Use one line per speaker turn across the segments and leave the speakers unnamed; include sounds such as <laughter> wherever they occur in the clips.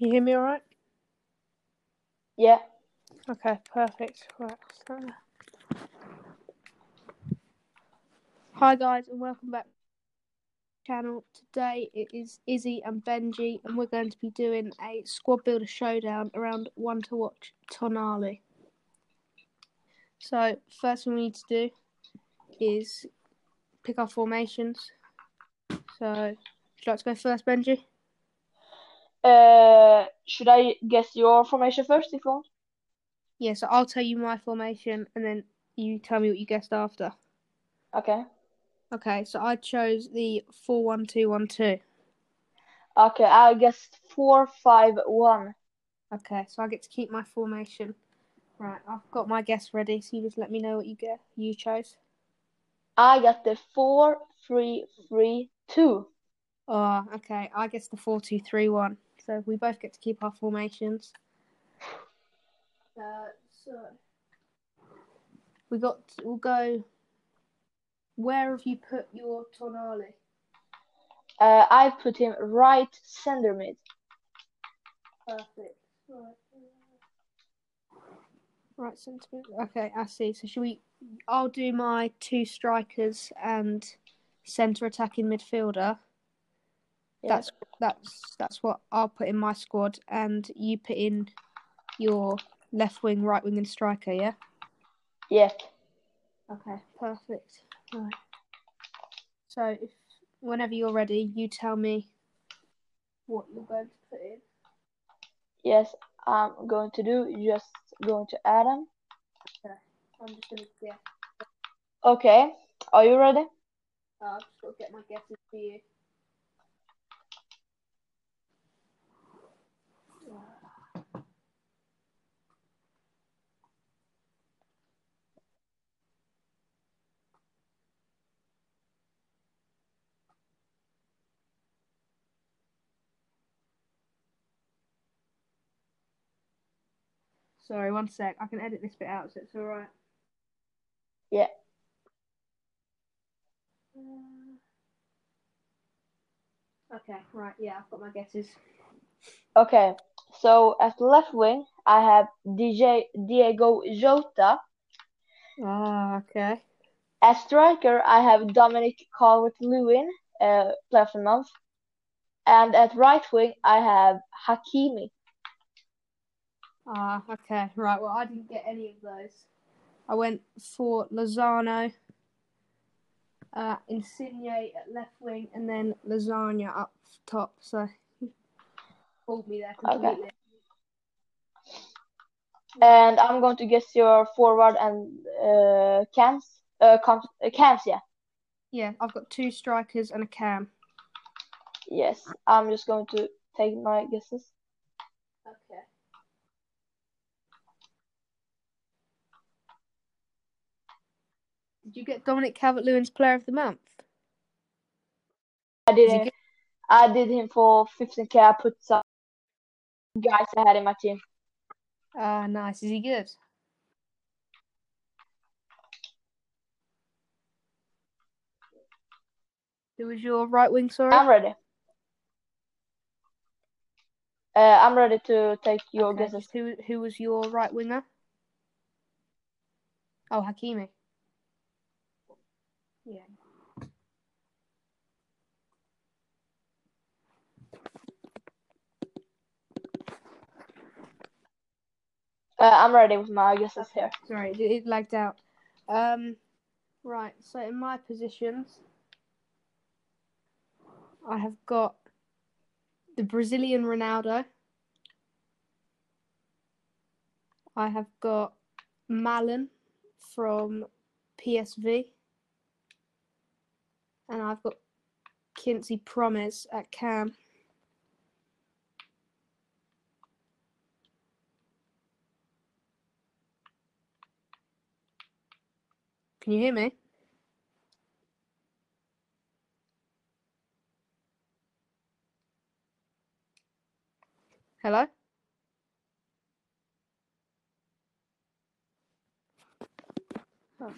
Can you hear me all right?
Yeah.
Okay, perfect. Right. so- Hi guys, and welcome back to the channel. Today it is Izzy and Benji, and we're going to be doing a squad builder showdown around one to watch Tonali. So first thing we need to do is pick our formations. So, would you like to go first, Benji?
Uh, should I guess your formation first if you want?
Yeah, so I'll tell you my formation, and then you tell me what you guessed after.
Okay.
Okay, so I chose the four one two one two.
Okay, I guessed four, five, one.
Okay, so I get to keep my formation. Right, I've got my guess ready, so you just let me know what you get. You chose.
I got the four, three, three, two.
Oh, okay. I guess the four two three one. So we both get to keep our formations. Uh, so we got. We'll go. Where have you put your Tonali?
Uh, I put him right center mid.
Perfect. Right. Right mid. Okay, I see. So should we? I'll do my two strikers and centre attacking midfielder.
Yeah.
That's that's that's what I'll put in my squad, and you put in your left wing, right wing, and striker. Yeah.
Yeah.
Okay. Perfect. Right. So if whenever you're ready, you tell me what you're going to put in.
Yes, I'm going to do just going to add him.
I'm just gonna guess.
Okay. Are you ready?
Uh, I've just got to get my guesses for you. Sorry, one sec. I can edit this bit out so it's alright.
Yeah.
Okay, right, yeah, I've got my guesses.
Okay. So at left wing, I have DJ Diego Jota.
Ah, okay.
At striker, I have Dominic Calvert-Lewin, uh, player of the month. And at right wing, I have Hakimi.
Ah, okay, right. Well, I didn't get any of those. I went for Lozano, uh, Insigne at left wing, and then Lasagna up top. So, <laughs> pulled me there completely. Okay.
And I'm going to guess your forward and uh, cams. Uh, com- uh, cams, yeah.
Yeah, I've got two strikers and a cam.
Yes. I'm just going to take my guesses.
Did you get Dominic Calvert-Lewin's Player of the Month?
I
he
did
good?
I did him for 15k. I put some guys I had in my team.
Ah, nice. Is he good? Who was your right wing, sorry?
I'm ready. Uh, I'm ready to take your
Okay,
guesses.
who who was your right winger? Oh, Hakimi.
Uh, I'm ready with my guesses here.
Sorry, it lagged out. Um, right. So in my positions, I have got the Brazilian Ronaldo. I have got Malen from PSV, and I've got Quincy Promes at Cam. Can you hear me? Hello? Oh.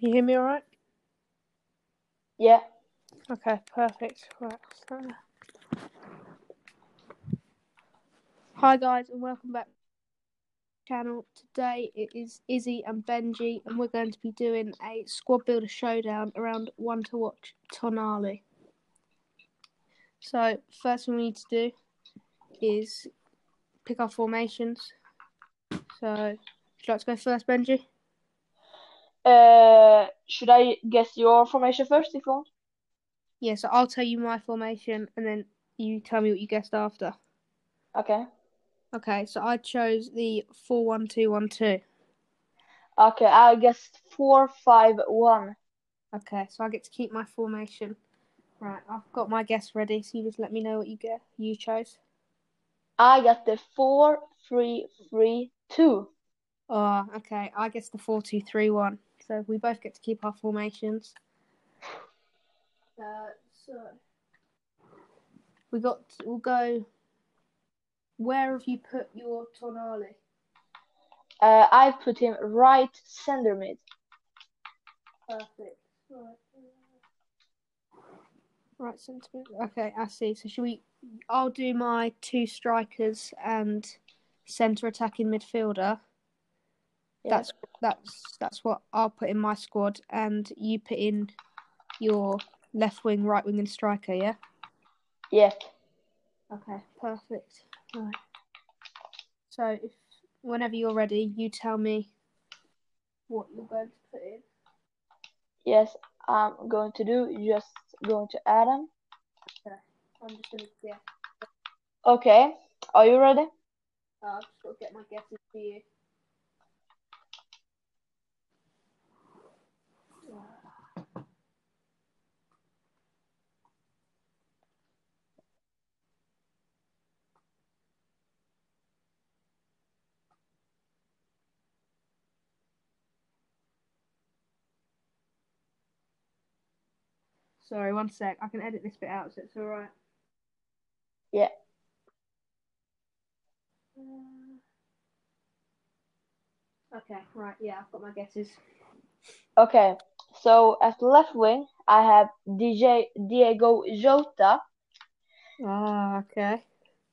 Can you hear me all right?
Yeah.
Okay, perfect. Right. so- Hi guys, and welcome back to the channel. Today it is Izzy and Benji, and we're going to be doing a squad builder showdown around one to watch Tonali. So first thing we need to do is pick our formations. So, would you like to go first, Benji?
Uh, should I guess your formation first if you want?
Yeah, so I'll tell you my formation, and then you tell me what you guessed after.
Okay.
Okay, so I chose the four one two one two.
Okay, I guessed four five one.
Okay, so I get to keep my formation. Right, I've got my guess ready, so you just let me know what you get. You chose.
I got the four three three two.
Oh, okay. I guess the four two three one. So we both get to keep our formations. Uh, so we got. We'll go. Where have you put your Tonali?
Uh, I put him right center mid.
Perfect. Right. Right mid. Okay, I see. So should we? I'll do my two strikers and centre attacking midfielder.
Yeah.
That's that's that's what I'll put in my squad, and you put in your left wing, right wing, and striker. Yeah.
Yeah.
Okay. Perfect. Right. So if whenever you're ready, you tell me what you're going to put in.
Yes, I'm going to do just going to add him.
I'm just gonna guess.
Okay. Are you ready?
Uh, I've just got to get my guesses for you. Sorry, one sec. I can edit this bit out so it's alright.
Yeah.
Uh, okay, right, yeah, I've got my guesses.
Okay. So at left wing, I have DJ Diego Jota.
Ah, okay.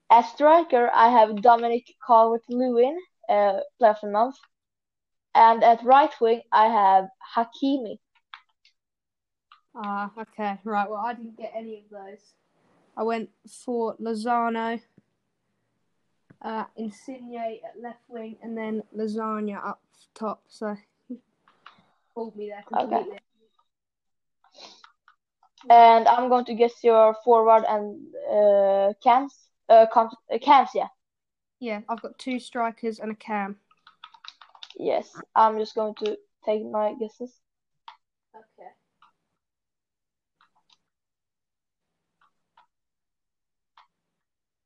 At striker, I have Dominic Calvert-Lewin, uh, player of the month. And at right wing, I have Hakimi.
Ah, okay, right. Well, I didn't get any of those. I went for Lozano, uh, Insigne at left wing, and then Lasagna up top. So, <laughs> pulled me there completely. Okay.
And I'm going to guess your forward and uh, cams. Uh, com- uh, cams, yeah.
Yeah, I've got two strikers and a cam.
Yes. I'm just going to take my guesses.
Okay.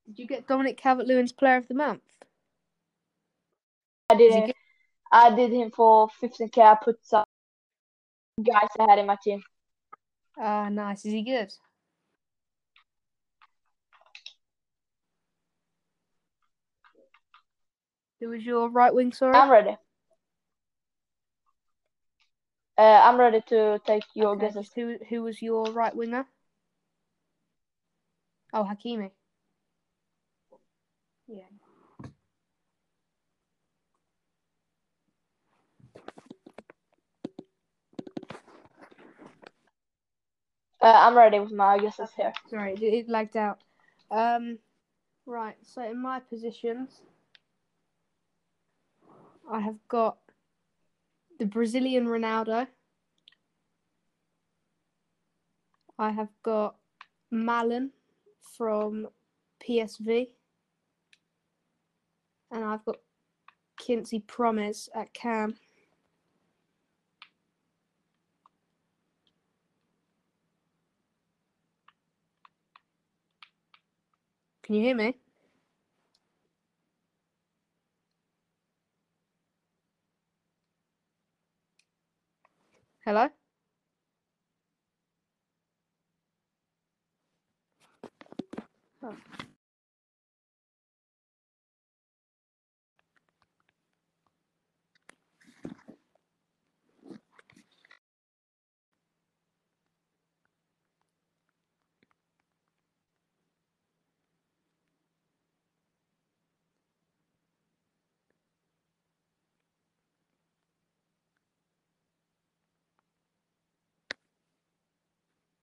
Did you get Dominic Calvert-Lewin's Player of the Month?
I did
good?
I did him for 15k. I put some guys I had in my team.
Ah, nice. Is he good? Who was your right wing, sorry?
I'm ready. Uh, I'm ready to take your
Okay,
guesses.
who who was your right winger? Oh, Hakimi.
Uh, I'm ready with my guesses here.
Sorry, it lagged out. Um, right. So in my positions, I have got the Brazilian Ronaldo. I have got Malen from PSV, and I've got Quincy Promes at Cam. Can you hear me? Hello?